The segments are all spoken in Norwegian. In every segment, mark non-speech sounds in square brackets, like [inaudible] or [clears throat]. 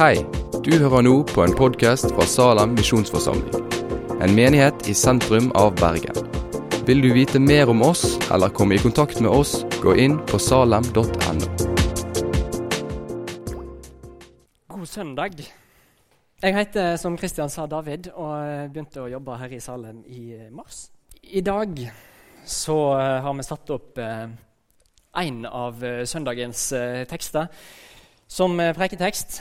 Hei, du hører nå på en podkast fra Salem misjonsforsamling. En menighet i sentrum av Bergen. Vil du vite mer om oss eller komme i kontakt med oss, gå inn på salem.no. God søndag. Jeg heter som Kristian sa David og begynte å jobbe her i Salem i mars. I dag så har vi satt opp en av søndagens tekster som preiketekst.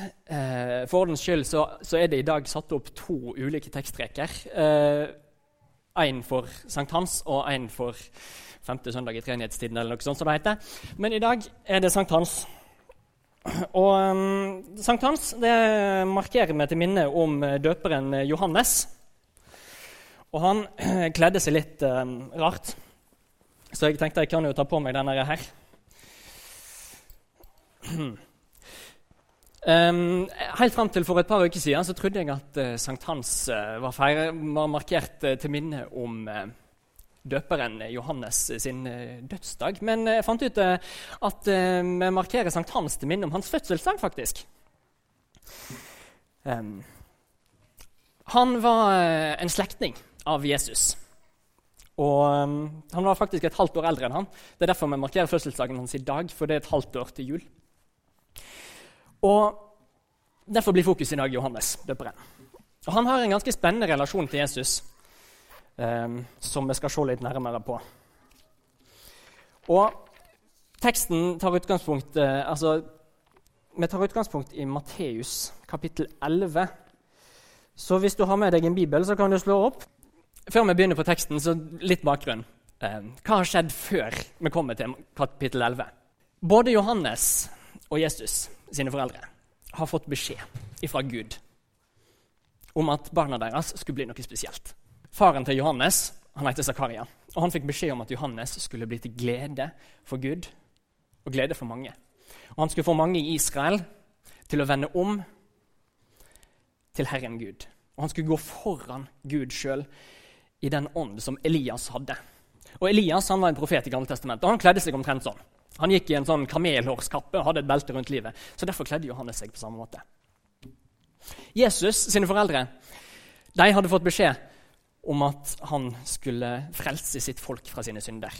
For ordens skyld så, så, er det i dag satt opp to ulike tekstreker. Én for sankthans og én for femte søndag i treenighetstiden, eller noe sånt som det heter. Men i dag er det sankthans. Og um, Sankthans det markerer vi til minne om døperen Johannes. Og han kledde seg litt um, rart, så jeg tenkte jeg kan jo ta på meg denne her. [clears throat] Um, helt fram til for et par uker siden så trodde jeg at uh, sankthans uh, var, var, markert uh, til minne om døperen Johannes sin eh, dødsdag. Men jeg fant ut eh, at eh, vi markerer Sankt Hans til minne om hans fødselsdag, faktisk. han var en slektning av Jesus. Og Han var faktisk et halvt år eldre enn han. Det er derfor vi markerer fødselsdagen hans i dag, for det er et halvt år til jul. Og Derfor blir fokus i dag Johannes, døperen. Og Han har en ganske spennende relasjon til Jesus eh, som vi skal se litt nærmere på. Og Teksten tar utgangspunkt eh, altså, Vi tar utgangspunkt i Matteus kapittel 11. Så hvis du har med deg en bibel, så kan du slå opp. Før vi begynner på teksten, så litt bakgrunn. Eh, hva har skjedd før vi kommer til kapittel 11? Både Johannes og Jesus sine foreldre har fått beskjed fra Gud om at barna deres skulle bli noe spesielt. Faren til Johannes han heter Zakaria. Og han fikk beskjed om at Johannes skulle bli til glede for Gud og glede for mange. Og han skulle få mange i Israel til å vende om til Herren Gud. Og han skulle gå foran Gud sjøl i den ånd som Elias hadde. Og Elias han var en profet i Gamle Testamentet, og han kledde seg omtrent sånn. Han gikk i en sånn kamelhårskappe og hadde et belte rundt livet. Så Derfor kledde Johannes seg på samme måte. Jesus sine foreldre de hadde fått beskjed om at han skulle frelse sitt folk fra sine synder.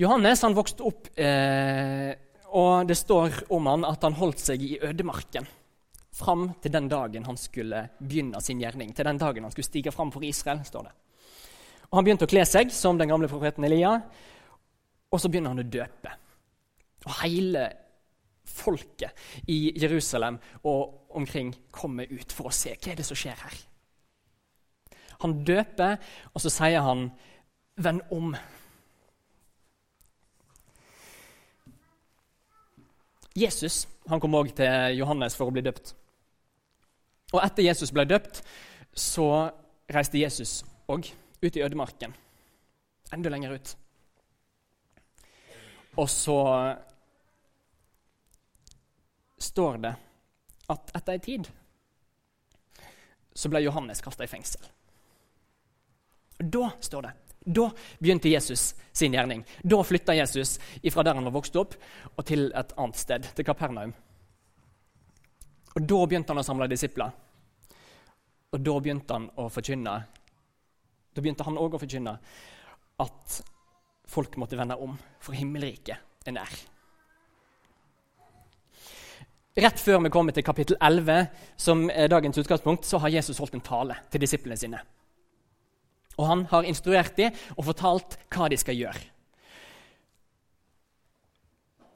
Johannes han vokste opp, eh, og det står om han at han holdt seg i ødemarken fram til den dagen han skulle begynne sin gjerning. Til den dagen han skulle stige fram for Israel. står det. Og Han begynte å kle seg som den gamle profeten Elia, og så begynner han å døpe. Og hele folket i Jerusalem og omkring kommer ut for å se hva er det som skjer her. Han døper, og så sier han 'venn om'. Jesus han kom òg til Johannes for å bli døpt. Og etter Jesus ble døpt, så reiste Jesus òg ut i ødemarken. Enda lenger ut. Og så står det at etter ei tid så ble Johannes kasta i fengsel. Da står det. Da begynte Jesus sin gjerning. Da flytta Jesus fra der han var vokst opp, og til et annet sted, til Kapernaum. Og Da begynte han å samle disipler. Og da begynte han å forkynne Da begynte han òg å forkynne at folk måtte vende om, for himmelriket er nær. Rett før vi kommer til kapittel 11, som er dagens utgangspunkt, så har Jesus holdt en tale til disiplene sine. Og han har instruert dem og fortalt hva de skal gjøre.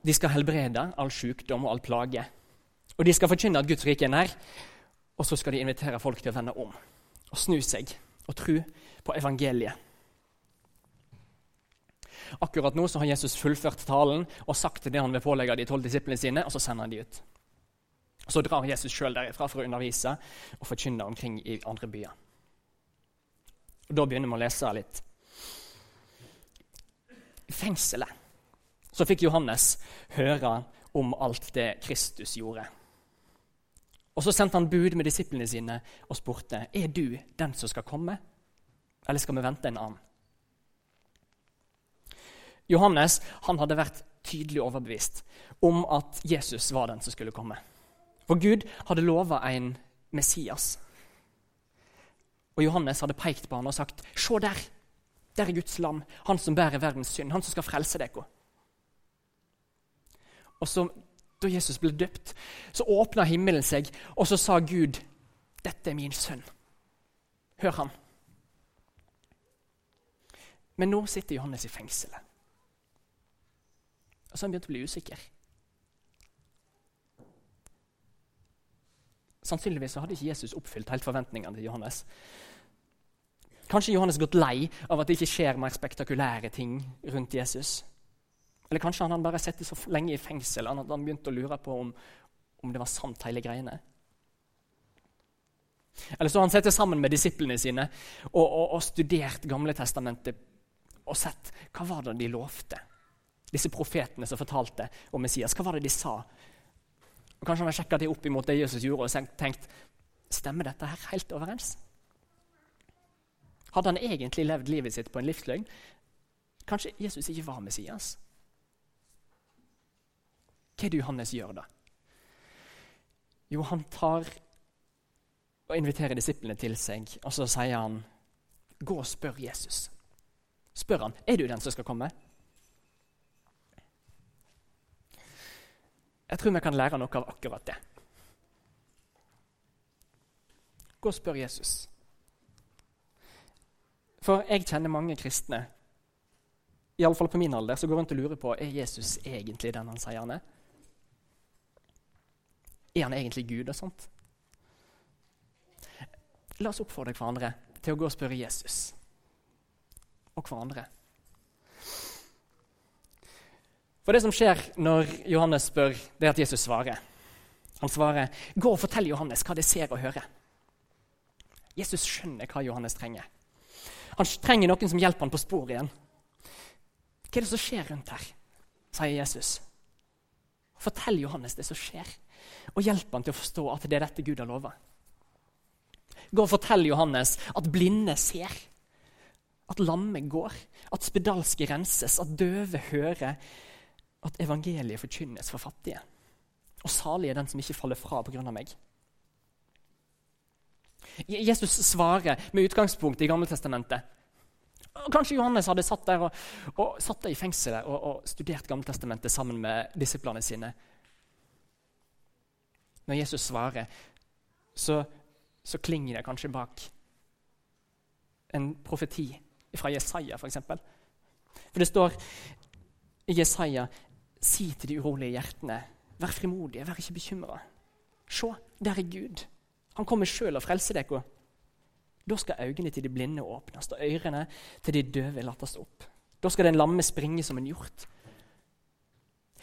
De skal helbrede all sykdom og all plage. Og de skal forkynne at Guds rike er nær. Og så skal de invitere folk til å vende om og snu seg og tro på evangeliet. Akkurat nå så har Jesus fullført talen og sagt det han vil pålegge de tolv disiplene sine, og så sender han de ut. Så drar Jesus sjøl derifra for å undervise og forkynne omkring i andre byer. Og Da begynner vi å lese litt. I fengselet så fikk Johannes høre om alt det Kristus gjorde. Og Så sendte han bud med disiplene sine og spurte er du den som skal komme, eller skal vi vente en annen. Johannes han hadde vært tydelig overbevist om at Jesus var den som skulle komme. For Gud hadde lova en Messias. Og Johannes hadde pekt på han og sagt, 'Se der! Der er Guds lam, han som bærer verdens synd, han som skal frelse dere.' Og så, Da Jesus ble døpt, så åpna himmelen seg, og så sa Gud, 'Dette er min sønn. Hør han.' Men nå sitter Johannes i fengselet. Og så har han begynt å bli usikker. Sannsynligvis så hadde ikke Jesus oppfylt helt forventningene til Johannes. Kanskje Johannes gått lei av at det ikke skjer mer spektakulære ting rundt Jesus. Eller kanskje han hadde bare sittet så lenge i fengsel at han begynte å lure på om, om det var sant, hele greiene. Eller så har han sittet sammen med disiplene sine og, og, og studert Gamle testamentet og sett hva var det de lovte. Disse profetene som fortalte om Messias, hva var det de sa? Og Kanskje han har sjekka det opp imot det Jesus gjorde, og tenkt stemmer dette her helt overens? Hadde han egentlig levd livet sitt på en livsløgn? Kanskje Jesus ikke var Messias? Hva er det Johannes gjør da? Jo, han tar og inviterer disiplene til seg, og så sier han, 'Gå og spør Jesus.' Spør han, 'Er du den som skal komme?' Jeg tror vi kan lære noe av akkurat det. Gå og spør Jesus. For jeg kjenner mange kristne i alle fall på min alder, som går rundt og lurer på er Jesus egentlig den han sier han er. Er han egentlig Gud og sånt? La oss oppfordre hverandre til å gå og spørre Jesus og hverandre. For det som skjer når Johannes spør, det er at Jesus svarer. Han svarer, 'Gå og fortell Johannes hva de ser og hører.' Jesus skjønner hva Johannes trenger. Han trenger noen som hjelper han på sporet igjen. Hva er det som skjer rundt her? sier Jesus. Fortell Johannes det som skjer, og hjelp han til å forstå at det er dette Gud har lova. Gå og fortell Johannes at blinde ser, at lamme går, at spedalske renses, at døve hører, at evangeliet forkynnes for fattige. Og salig er den som ikke faller fra pga. meg. Jesus svarer med utgangspunkt i Gammeltestamentet. Kanskje Johannes hadde satt der, og, og satt der i fengselet og, og studert Gammeltestamentet sammen med disiplene sine. Når Jesus svarer, så, så klinger det kanskje bak en profeti fra Jesaja, f.eks. For, for det står i Jesaja Si til de urolige hjertene, vær frimodige, vær ikke bekymra. Se, der er Gud. Han kommer sjøl og frelser dere. Da skal øynene til de blinde åpnes, og ørene til de døve lattes opp. Da skal den lamme springe som en hjort.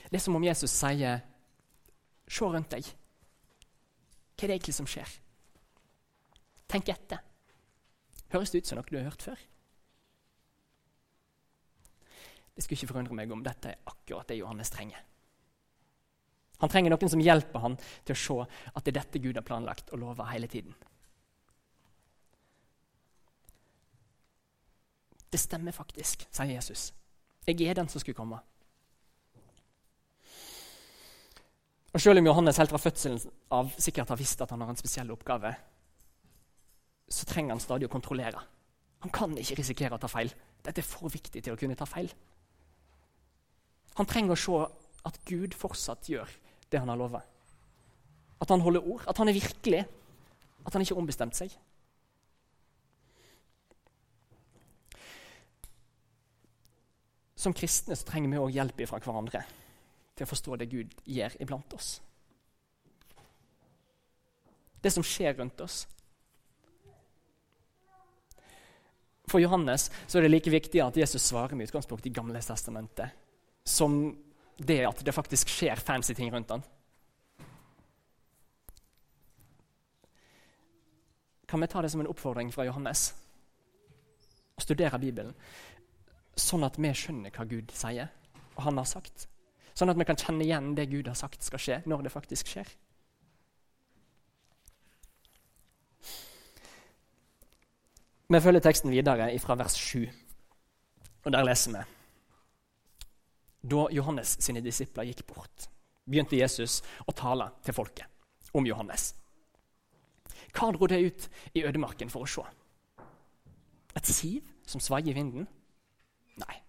Det er som om Jesus sier, se rundt deg. Hva er det egentlig som skjer? Tenk etter. Høres det ut som noe du har hørt før? Det skulle ikke forundre meg om dette er akkurat det Johannes trenger. Han trenger noen som hjelper han til å se at det er dette Gud har planlagt og lova hele tiden. Det stemmer faktisk, sier Jesus. Jeg er den som skulle komme. Og Selv om Johannes helt fra fødselen av sikkert har visst at han har en spesiell oppgave, så trenger han stadig å kontrollere. Han kan ikke risikere å ta feil. Dette er for viktig til å kunne ta feil. Han trenger å se at Gud fortsatt gjør det han har lova. At han holder ord, at han er virkelig, at han ikke har ombestemt seg. Som kristne så trenger vi òg hjelp fra hverandre til å forstå det Gud gjør iblant oss. Det som skjer rundt oss. For Johannes så er det like viktig at Jesus svarer med utgangspunkt i Gamle testamentet som det at det faktisk skjer fancy ting rundt han. Kan vi ta det som en oppfordring fra Johannes? Å studere Bibelen, sånn at vi skjønner hva Gud sier og han har sagt. Sånn at vi kan kjenne igjen det Gud har sagt skal skje, når det faktisk skjer. Vi følger teksten videre fra vers 7, og der leser vi. Da Johannes sine disipler gikk bort, begynte Jesus å tale til folket om Johannes. Hva dro de ut i ødemarken for å se? Et siv som svaier i vinden? Nei.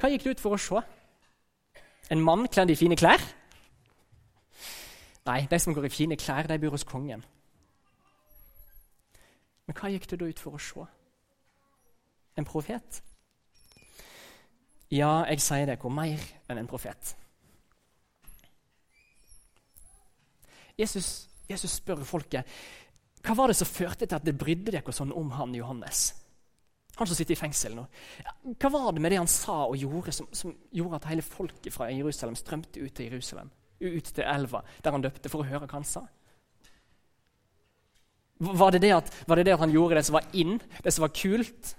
Hva gikk det ut for å se? En mann kledd i fine klær? Nei, de som går i fine klær, de bor hos kongen. Men hva gikk det da ut for å se? En profet? Ja, jeg sier dere mer enn en profet. Jesus, Jesus spør folket hva var det som førte til at det brydde dere sånn om han Johannes. Han som sitter i fengsel nå. Hva var det med det han sa og gjorde som, som gjorde at hele folket fra Jerusalem strømte ut til Jerusalem? Ut til elva der han døpte, for å høre hva han sa? Var det det, at, var det det at han gjorde det som var inn, det som var kult?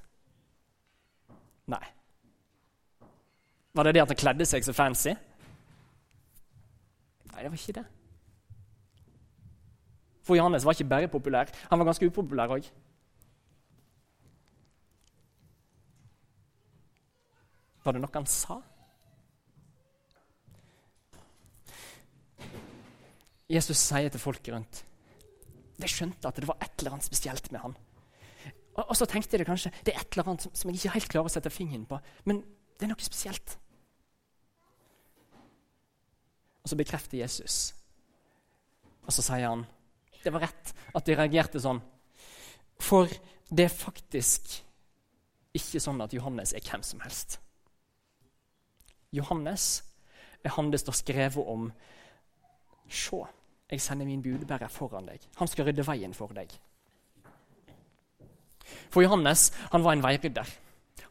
Nei. Var det det at han kledde seg så fancy? Nei, det var ikke det. For Johannes var ikke bare populær, han var ganske upopulær òg. Var det noe han sa? Jesus sier til folket rundt De skjønte at det var et eller annet spesielt med han. Og, og så tenkte de kanskje det er et eller annet som, som jeg ikke helt klarer å sette fingeren på. Men det er noe spesielt. Og så bekrefter Jesus. Og så sier han det var rett at de reagerte sånn. For det er faktisk ikke sånn at Johannes er hvem som helst. Johannes er han det står skrevet om. Se, jeg sender min budbærer foran deg. Han skal rydde veien for deg. For Johannes han var en veirydder.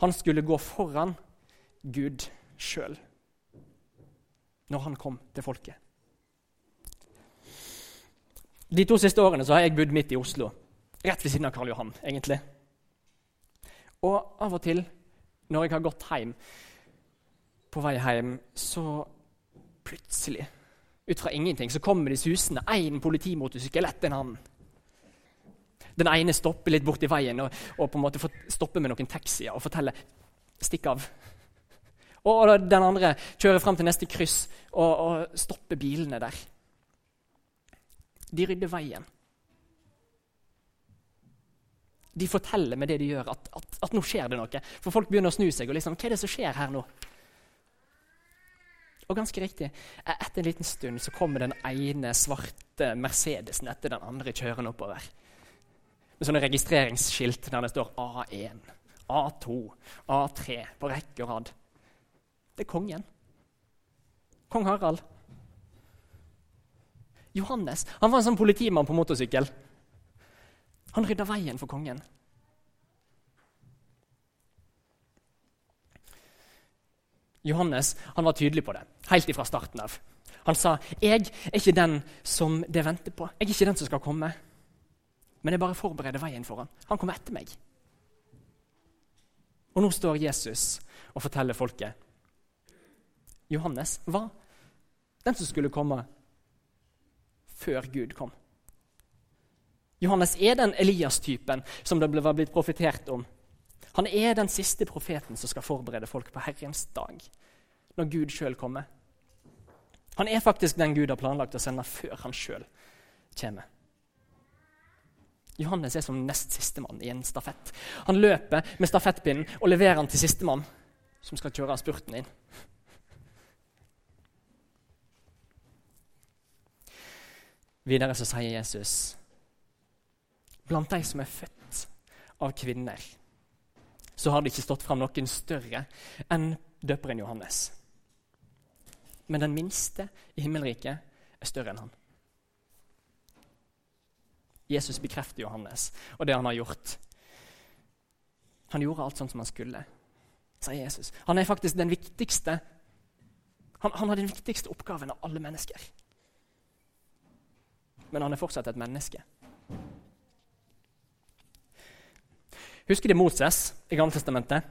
Han skulle gå foran Gud sjøl når han kom til folket. De to siste årene så har jeg bodd midt i Oslo, rett ved siden av Karl Johan. egentlig. Og av og til, når jeg har gått hjem på vei hjem, så plutselig, ut fra ingenting, så kommer de susende. Én politimotorsykkel etter en annen. Den ene stopper litt borti veien og, og på en måte stopper med noen taxier og forteller 'stikk av'. Og den andre kjører fram til neste kryss og, og stopper bilene der. De rydder veien. De forteller med det de gjør, at, at, at, nå skjer det noe. For folk begynner å snu seg. og liksom, Hva er det som skjer her nå? Og ganske riktig, etter en liten stund så kommer den ene svarte Mercedesen etter den andre kjørende oppover. Med sånne registreringsskilt der det står A1, A2, A3 på rekke og rad. Det er kongen. Kong Harald. Johannes han var en sånn politimann på motorsykkel. Han rydda veien for kongen. Johannes han var tydelig på det helt ifra starten av. Han sa, 'Jeg er ikke den som det venter på. Jeg er ikke den som skal komme.' Men jeg bare forbereder veien for ham. Han kommer etter meg. Og nå står Jesus og forteller folket. Johannes var den som skulle komme før Gud kom. Johannes er den Elias-typen som det var blitt profetert om han er den siste profeten som skal forberede folk på Herrens dag, når Gud sjøl kommer. Han er faktisk den Gud har planlagt å sende før han sjøl kommer. Johannes er som nest sistemann i en stafett. Han løper med stafettpinnen og leverer den til sistemann, som skal kjøre spurten inn. Videre så sier Jesus blant de som er født av kvinner så har det ikke stått fram noen større enn døperen Johannes. Men den minste i himmelriket er større enn han. Jesus bekrefter Johannes og det han har gjort. Han gjorde alt sånn som han skulle, sier Jesus. Han er faktisk den viktigste han, han har den viktigste oppgaven av alle mennesker. Men han er fortsatt et menneske. Husker de Moses i Gammeltestamentet?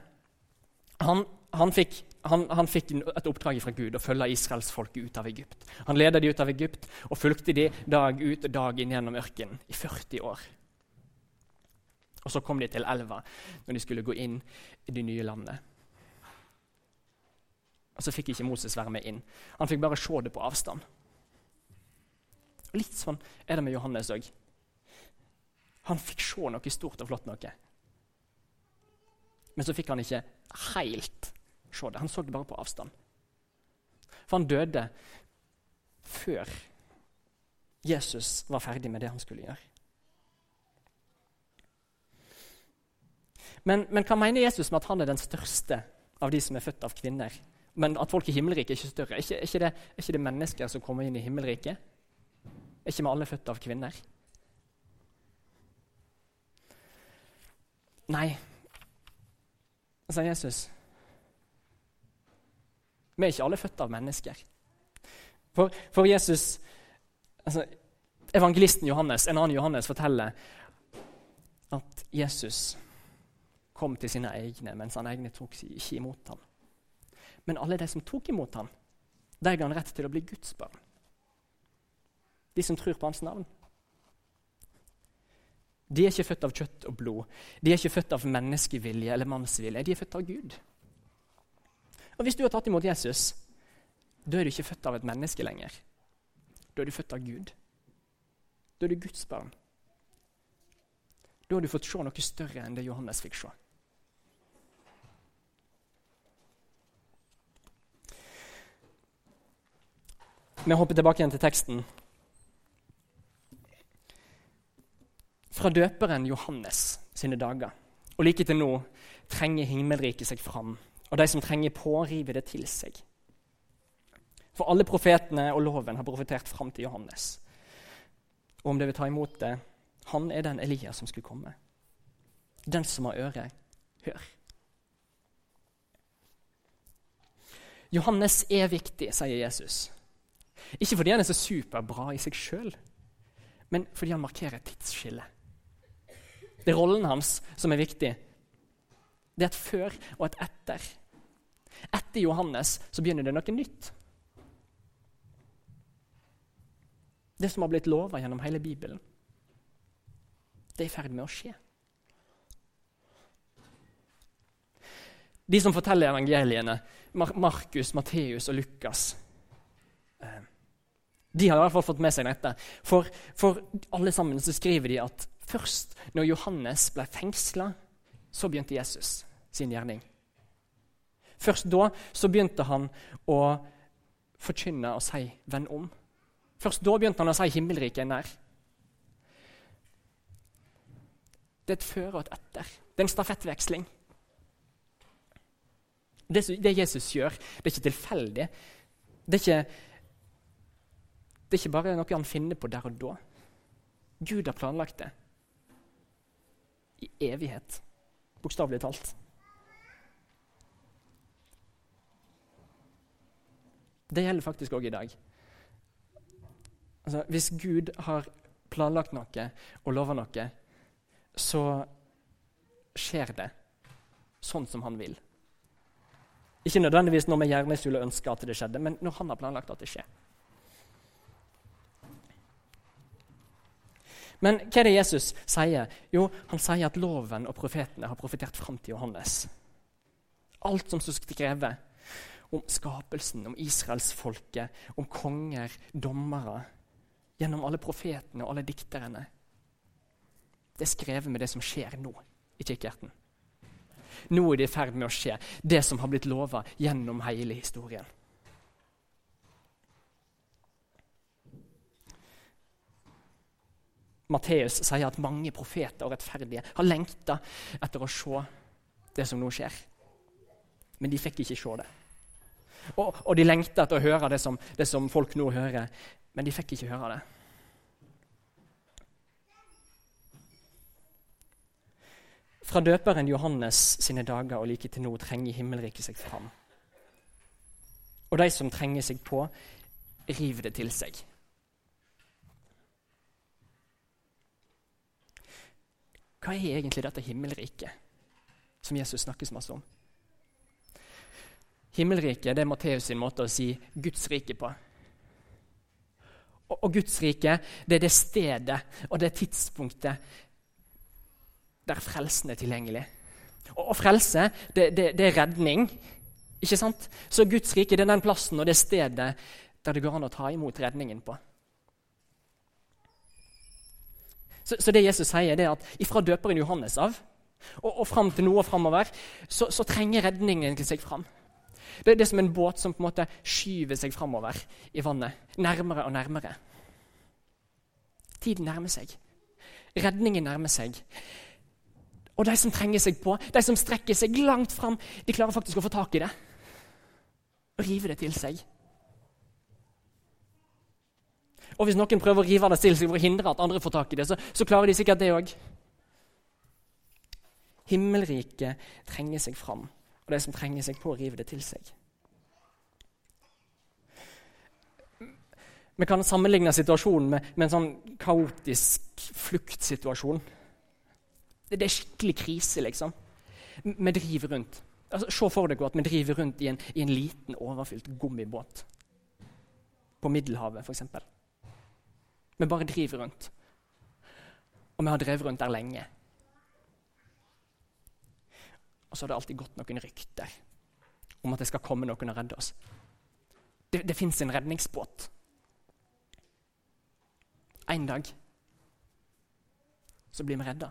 Han, han, fikk, han, han fikk et oppdrag fra Gud å følge israelsfolket ut av Egypt. Han ledet de ut av Egypt og fulgte de dag ut og dag inn gjennom ørkenen i 40 år. Og så kom de til elva når de skulle gå inn i det nye landet. Og så fikk ikke Moses være med inn. Han fikk bare se det på avstand. Og Litt sånn er det med Johannes òg. Han fikk se noe stort og flott noe. Men så fikk han ikke helt se det. Han så det bare på avstand. For han døde før Jesus var ferdig med det han skulle gjøre. Men, men hva mener Jesus med at han er den største av de som er født av kvinner? Men at folk i himmelriket er ikke større. Er ikke, er ikke, det, er ikke det mennesker som kommer inn i himmelriket? Er ikke vi alle født av kvinner? Nei, sier Jesus. Vi er ikke alle født av mennesker. For, for Jesus altså, Evangelisten Johannes, en annen Johannes forteller at Jesus kom til sine egne, mens han egne tok ikke imot ham. Men alle de som tok imot ham, de ga han rett til å bli Guds barn. De som tror på hans navn. De er ikke født av kjøtt og blod. De er ikke født av menneskevilje eller mannsvilje. De er født av Gud. Og Hvis du har tatt imot Jesus, da er du ikke født av et menneske lenger. Da er du født av Gud. Da er du Guds barn. Da har du fått se noe større enn det Johannes fikk se. Vi hopper tilbake igjen til teksten. Fra døperen Johannes sine dager og like til nå trenger himmelriket seg fram, og de som trenger på, river det til seg. For alle profetene og loven har profetert fram til Johannes. Og om de vil ta imot det, han er den Elias som skulle komme. Den som har øre, hør. Johannes er viktig, sier Jesus. Ikke fordi han er så superbra i seg sjøl, men fordi han markerer et tidsskille. Det er rollen hans som er viktig. Det er et før og et etter. Etter Johannes så begynner det noe nytt. Det som har blitt lova gjennom hele Bibelen, det er i ferd med å skje. De som forteller evangeliene, Markus, Matteus og Lukas eh, de har i hvert fall fått med seg dette. For, for alle sammen så skriver de at først når Johannes ble fengsla, så begynte Jesus sin gjerning. Først da så begynte han å forkynne og si 'venn om'. Først da begynte han å si 'himmelriket er nær'. Det er et før og et etter. Det er en stafettveksling. Det, Jesus gjør, det er ikke tilfeldig. Det er ikke det er ikke bare noe han finner på der og da. Gud har planlagt det i evighet, bokstavelig talt. Det gjelder faktisk òg i dag. Altså, hvis Gud har planlagt noe og lover noe, så skjer det sånn som han vil. Ikke nødvendigvis når vi gjerne skulle ønske at det skjedde, men når han har planlagt at det skjer. Men hva er det Jesus sier? Jo, Han sier at loven og profetene har profetert fram til Johannes. Alt som skulle kreve om skapelsen, om israelsfolket, om konger, dommere. Gjennom alle profetene og alle dikterne. Det er skrevet med det som skjer nå i kikkerten. Nå er det i ferd med å skje, det som har blitt lova gjennom hele historien. Matteus sier at mange profeter og rettferdige har lengta etter å se det som nå skjer. Men de fikk ikke se det. Og, og de lengta etter å høre det som, det som, folk nå hører, men de fikk ikke høre det. Fra døperen Johannes sine dager og like til nå trenger himmelriket seg fram. Og de som trenger seg på, river det til seg. Hva er egentlig dette himmelriket som Jesus snakkes masse om? Himmelriket det er Matteus sin måte å si Guds rike på. Og, og Guds rike det er det stedet og det tidspunktet der frelsen er tilgjengelig. Og, og frelse det, det, det, er redning Ikke sant? Så Guds rike det er den plassen og det stedet der det går an å ta imot redningen på. Så, så det Jesus sier, det er at ifra døperen Johannes av og, og fram til noe framover, så, så, trenger redningen seg fram. Det, det er som en båt som på en måte skyver seg framover i vannet. Nærmere og nærmere. Tiden nærmer seg. Redningen nærmer seg. Og de som trenger seg på, de som strekker seg langt fram, de klarer faktisk å få tak i det. Og rive det til seg. Og hvis noen prøver å rive det til seg for å hindre at andre får tak i det, så, så klarer de sikkert det òg. Himmelriket trenger seg fram, og de som trenger seg på, rive det til seg. Vi kan sammenligne situasjonen med, med en sånn kaotisk fluktsituasjon. Det, det er skikkelig krise, liksom. Vi driver rundt. Altså, se for dere at vi driver rundt i en, i en liten, overfylt gummibåt. På Middelhavet, f.eks. Vi bare driver rundt. Og vi har drevet rundt der lenge. Og så har det alltid gått noen rykter om at det skal komme noen og redde oss. Det, det fins en redningsbåt. En dag så blir vi redda.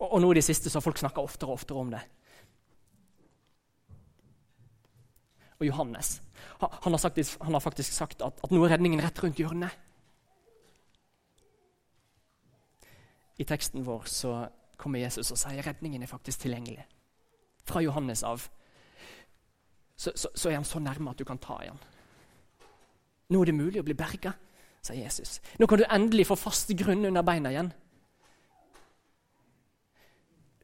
Og, og nå i det siste så har folk snakka oftere og oftere om det. Og Johannes han har, sagt, han har faktisk sagt at, at nå er redningen rett rundt hjørnet. I teksten vår så kommer Jesus og sier redningen er faktisk tilgjengelig. Fra Johannes av så, så, så er han så nærme at du kan ta i han. Nå er det mulig å bli berga, sier Jesus. Nå kan du endelig få fast grunn under beina igjen.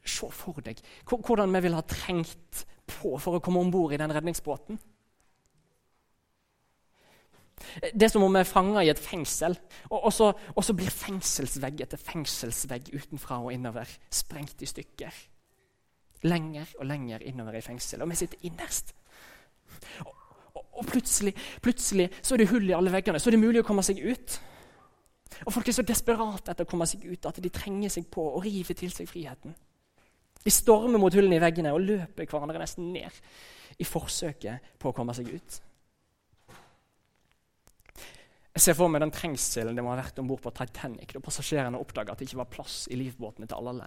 Se for deg hvordan vi vil ha trengt på for å komme om bord i den redningsbåten. Det er som om vi er fanga i et fengsel, og, og, så, og, så, blir fengselsvegg etter fengselsvegg utenfra og innover sprengt i stykker. Lenger og lenger innover i fengselet, og vi sitter innerst. Og, og plutselig, plutselig så er det hull i alle veggene, så er det mulig å komme seg ut. Og Folk er så desperate etter å komme seg ut at de trenger seg på å rive til seg friheten. De stormer mot hullene i veggene og løper hverandre nesten ned i forsøket på å komme seg ut. Jeg ser for meg den trengselen det må ha vært om bord på Titanic da passasjerene oppdaga at det ikke var plass i livbåtene til alle.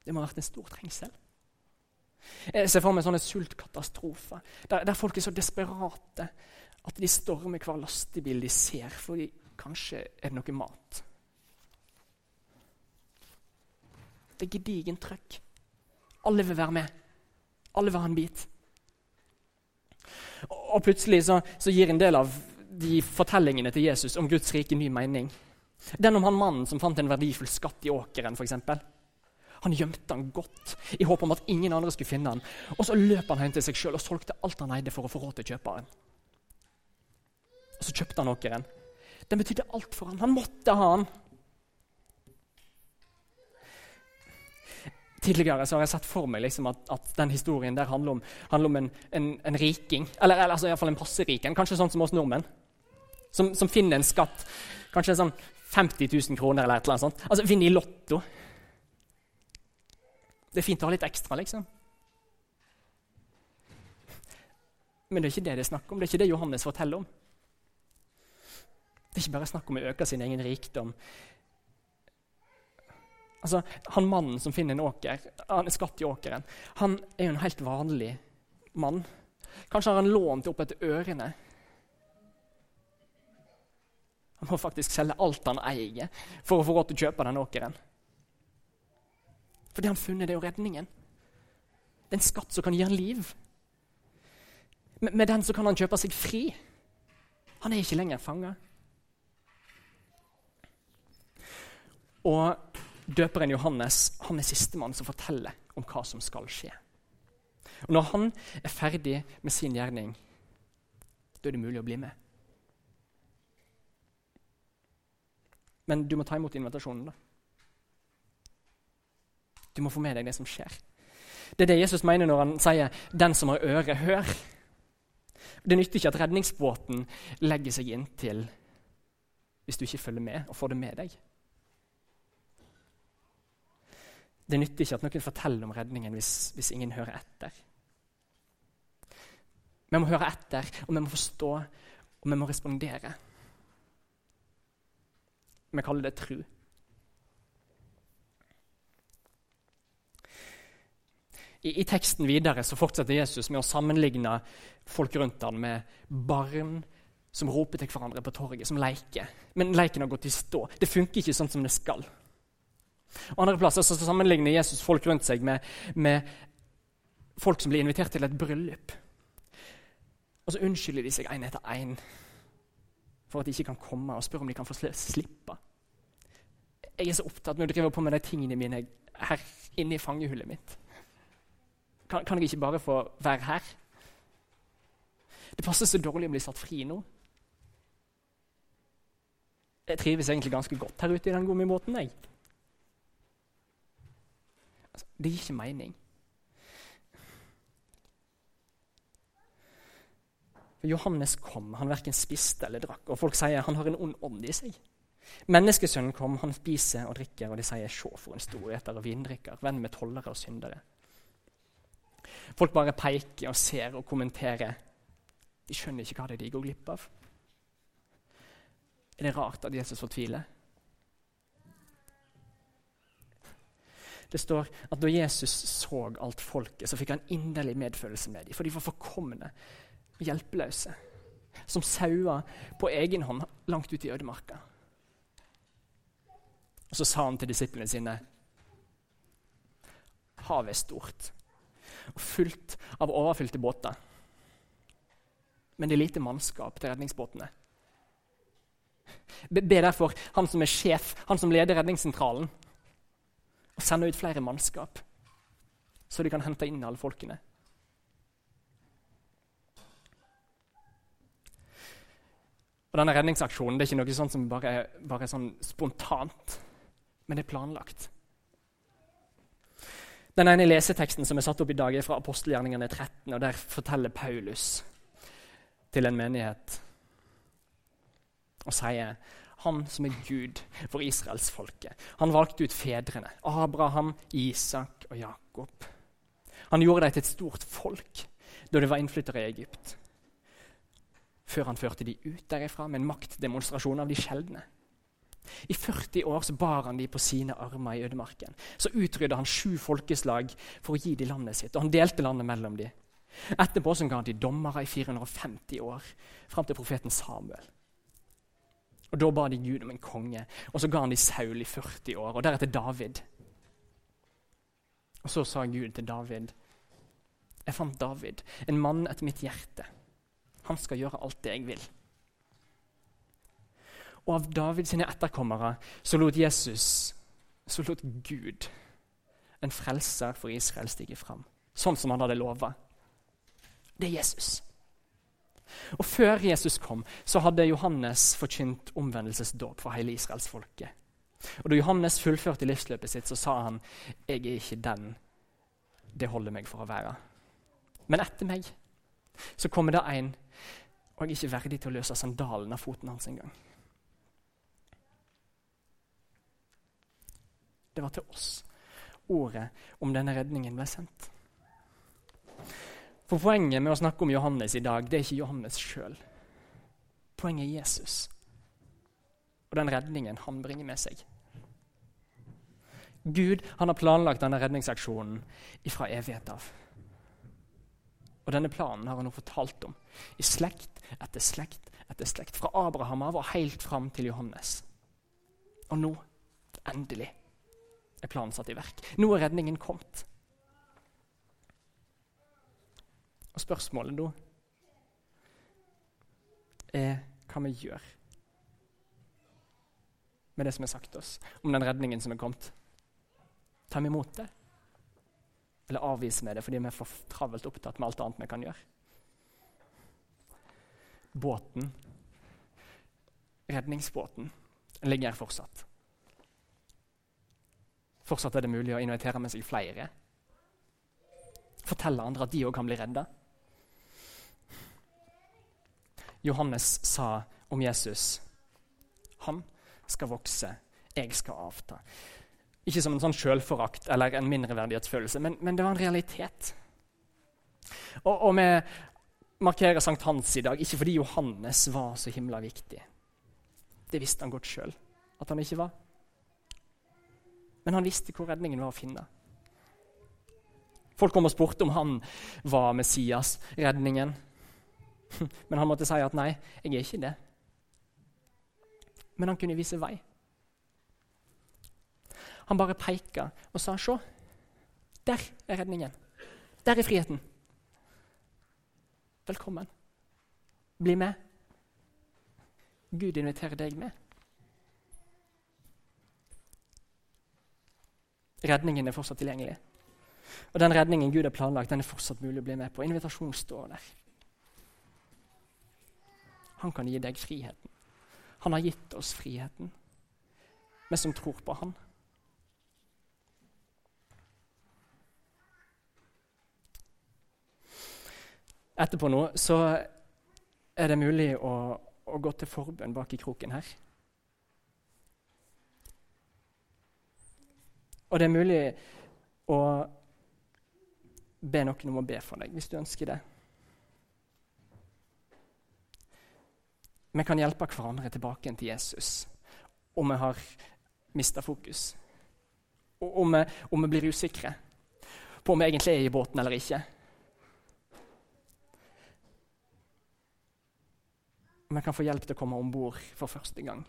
Det må ha vært en stor trengsel. Jeg ser for meg sånne sultkatastrofer der, der folk er så desperate at de stormer hver lastebil de ser, fordi kanskje er det noe mat. Det er gedigent trøkk. Alle vil være med. Alle vil ha en bit. Og plutselig så, så, gir en del av de fortellingene til Jesus om Guds rike ny mening. Den om han mannen som fant en verdifull skatt i åkeren. Eksempel. han gjemte den godt i håp om at ingen andre skulle finne den. Og så løp han hjem til seg sjøl og solgte alt han eide for å få råd til kjøperen. Og så kjøpte han åkeren. Den betydde alt for han. Han måtte ha den. Tidligere så har jeg sett for meg liksom at, at, den historien der handler om, handler om en, en, en, riking. Eller, eller altså iallfall en passeriken, kanskje sånn som oss nordmenn. Som, som, finner en skatt. Kanskje sånn 50 000 kroner eller et eller annet sånt. Altså vinner i Lotto. Det er fint å ha litt ekstra, liksom. Men det er ikke det det er snakk om. Det er ikke det Johannes forteller om. Det er ikke bare snakk om å øke sin egen rikdom Altså, Han mannen som finner en åker, han er skatt i åkeren, han er jo en helt vanlig mann. Kanskje har han lånt opp etter ørene. Han må faktisk selge alt han eier for å få råd til å kjøpe den åkeren. For det han funnet, det er jo redningen. Det er en skatt som kan gi han liv. Med, med den så kan han kjøpe seg fri. Han er ikke lenger fanga. Og Døperen Johannes han er sistemann som forteller om hva som skal skje. Og Når han er ferdig med sin gjerning, da er det mulig å bli med. Men du må ta imot invitasjonen. da. Du må få med deg det som skjer. Det er det Jesus mener når han sier 'den som har øre, hør'. Det nytter ikke at redningsbåten legger seg inntil hvis du ikke følger med og får det med deg. Det nytter ikke at noen forteller om redningen hvis, hvis ingen hører etter. Vi må høre etter, og vi må forstå, og vi må respondere. Vi kaller det tru. I, I, teksten videre så fortsetter Jesus med å sammenligne folk rundt ham med barn som roper til hverandre på torget, som leker. Men leken har gått i stå. Det funker ikke sånn som det skal. Og andre plasser så sammenligner Jesus folk rundt seg med, med folk som blir invitert til et bryllup. Og så unnskylder de seg én etter én for at de ikke kan komme, og spør om de kan få slippe. Jeg er så opptatt med å drive på med de tingene mine her inne i fangehullet mitt. Kan, kan jeg ikke bare få være her? Det passer så dårlig å bli satt fri nå. Jeg trives egentlig ganske godt her ute i den gummibåten. jeg. Altså, det gir ikke mening. For Johannes kom, han verken spiste eller drakk, og folk sier han har en ond ånd i seg. Menneskesønnen kom, han spiser og drikker, og de sier 'se for en storheter og vindrikker', venn med tollere og syndere. Folk bare peker og ser og kommenterer. De skjønner ikke hva det er de går glipp av. Er det rart at Jesus fortviler? Det står at da Jesus så alt folket, så fikk han inderlig medfølelse med dem. For de var forkomne og hjelpeløse. Som sauer på egen hånd langt ute i ødemarka. Og så sa han til disiplene sine Havet er stort og fullt av overfylte båter. Men det er lite mannskap til redningsbåtene. Be derfor han som er sjef, han som leder redningssentralen, og sende ut flere mannskap, så de kan hente inn alle folkene. Og Denne redningsaksjonen det er ikke noe sånt som bare, bare er sånn spontant, men det er planlagt. Den ene leseteksten som er satt opp i dag, er fra apostelgjerningene 13. og Der forteller Paulus til en menighet og sier han som er Gud for israelsfolket. Han valgte ut fedrene. Abraham, Isak og Jakob. Han gjorde dem til et stort folk da de var innflyttere i Egypt. Før han førte de ut derifra med en maktdemonstrasjon av de sjeldne. I 40 år så bar han de på sine armer i ødemarken. Så utrydda han sju folkeslag for å gi de landet sitt, og han delte landet mellom de. Etterpå så ga han de dommere i 450 år, fram til profeten Samuel. Og Da ba de Gud om en konge, og så ga han de Saul i 40 år, og deretter David. Og Så sa Gud til David Jeg fant David, en mann etter mitt hjerte. Han skal gjøre alt det jeg vil. Og av Davids etterkommere så lot Jesus, så lot Gud, en frelser for Israel, stige fram. Sånn som han hadde lova. Det er Jesus. Og Før Jesus kom, så hadde Johannes forkynt omvendelsesdåp for hele israelsfolket. Og Da Johannes fullførte livsløpet sitt, så sa han jeg er ikke den det holder meg for å være. Men etter meg så kommer det en, og jeg er ikke verdig til å løse sandalen av foten hans engang. Det var til oss ordet om denne redningen ble sendt. For Poenget med å snakke om Johannes i dag det er ikke Johannes sjøl. Poenget er Jesus og den redningen han bringer med seg. Gud han har planlagt denne redningsaksjonen fra evighet av. Og Denne planen har han nå fortalt om i slekt etter slekt etter slekt. Fra Abraham av og helt fram til Johannes. Og nå, endelig, er planen satt i verk. Nå er redningen kommet. Og spørsmålet da er hva vi gjør med det som er sagt oss om den redningen som er kommet. Tar vi imot det? Eller avviser vi det fordi vi er for travelt opptatt med alt annet vi kan gjøre? Båten, redningsbåten, ligger her fortsatt. Fortsatt er det mulig å invitere med seg flere. Fortelle andre at de òg kan bli redda. Johannes sa om Jesus. Han skal vokse, jeg skal avta. Ikke som en sånn sjølforakt eller en mindreverdighetsfølelse, men, men, det var en realitet. Og, og vi markerer Sankt Hans i dag ikke fordi Johannes var så himla viktig. Det visste han godt sjøl at han ikke var. Men han visste hvor redningen var å finne. Folk kom og spurte om han var Messias, redningen. [laughs] Men han måtte si at nei, jeg er ikke det. Men han kunne vise vei. Han bare peka og sa se, der er redningen. Der er friheten. Velkommen. Bli med. Gud inviterer deg med. Redningen er fortsatt tilgjengelig. Og den redningen Gud har planlagt, den er fortsatt mulig å bli med på. Invitasjonen står der. Han kan gi deg friheten. Han har gitt oss friheten, vi som tror på Han. Etterpå nå så er det mulig å, å gå til forbønn bak i kroken her. Og det er mulig å be noen om å be for deg, hvis du ønsker det. Vi kan hjelpe hverandre tilbake til Jesus om vi har mista fokus. Og om vi, om vi blir usikre på om vi egentlig er i båten eller ikke. Vi kan få hjelp til å komme om bord for første gang.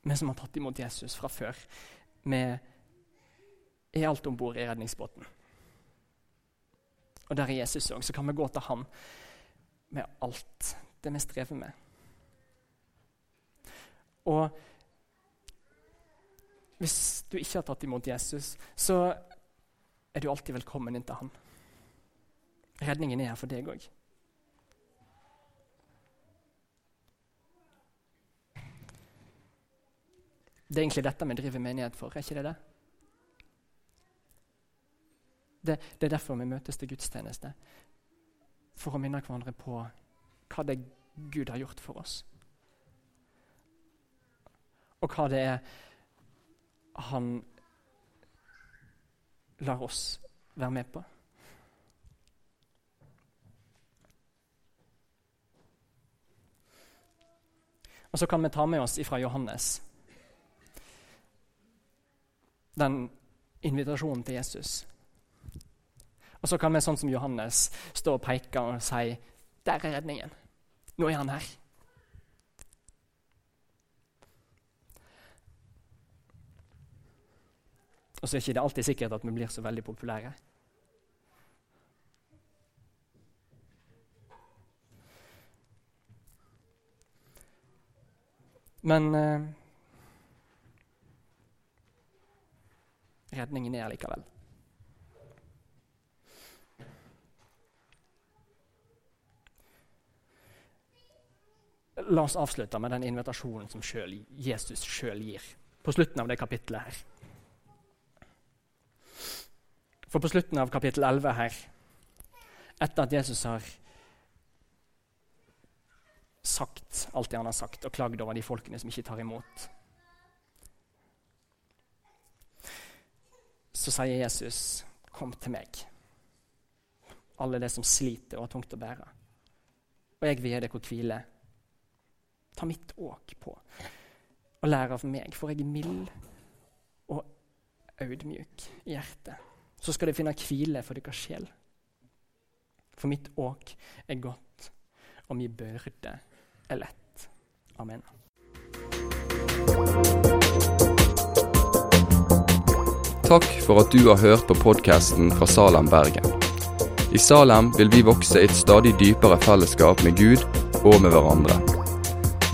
Vi som har tatt imot Jesus fra før, vi er alt om bord i redningsbåten. Og der er Jesus òg, så kan vi gå til ham med alt det vi strever med. Og hvis du ikke har tatt imot Jesus, så er du alltid velkommen inn til han. Redningen er her for deg òg. Det er egentlig dette vi driver menighet for, er ikke det det? Det, det er derfor vi møtes til gudstjeneste. For å minne hverandre på hva det er Gud har gjort for oss. Og hva det er han lar oss være med på. Og så kan vi ta med oss ifra Johannes den invitasjonen til Jesus. Og så kan vi sånn som Johannes stå og peke og si der er redningen. Nå er han her. Og så er ikke det alltid sikkert at vi blir så veldig populære. Men eh, redningen er likevel. La oss avslutte med den invitasjonen som selv, Jesus sjøl gir på slutten av det kapittelet her. For på slutten av kapittel 11 her, etter at Jesus har sagt alt det han har sagt, og klagd over de folkene som ikke tar imot så sier Jesus, 'Kom til meg', alle de som sliter og har tungt å bære. Og jeg vil gi dere hvile. Ta mitt åk på og lær av meg, for jeg er mild og audmjuk i hjertet. Så skal dere finne hvile for deres sjel. For mitt åk er godt, og min byrde er lett. Amen. Takk for at du har hørt på podkasten fra Salem, Bergen. I Salem vil vi vokse i et stadig dypere fellesskap med Gud og med hverandre.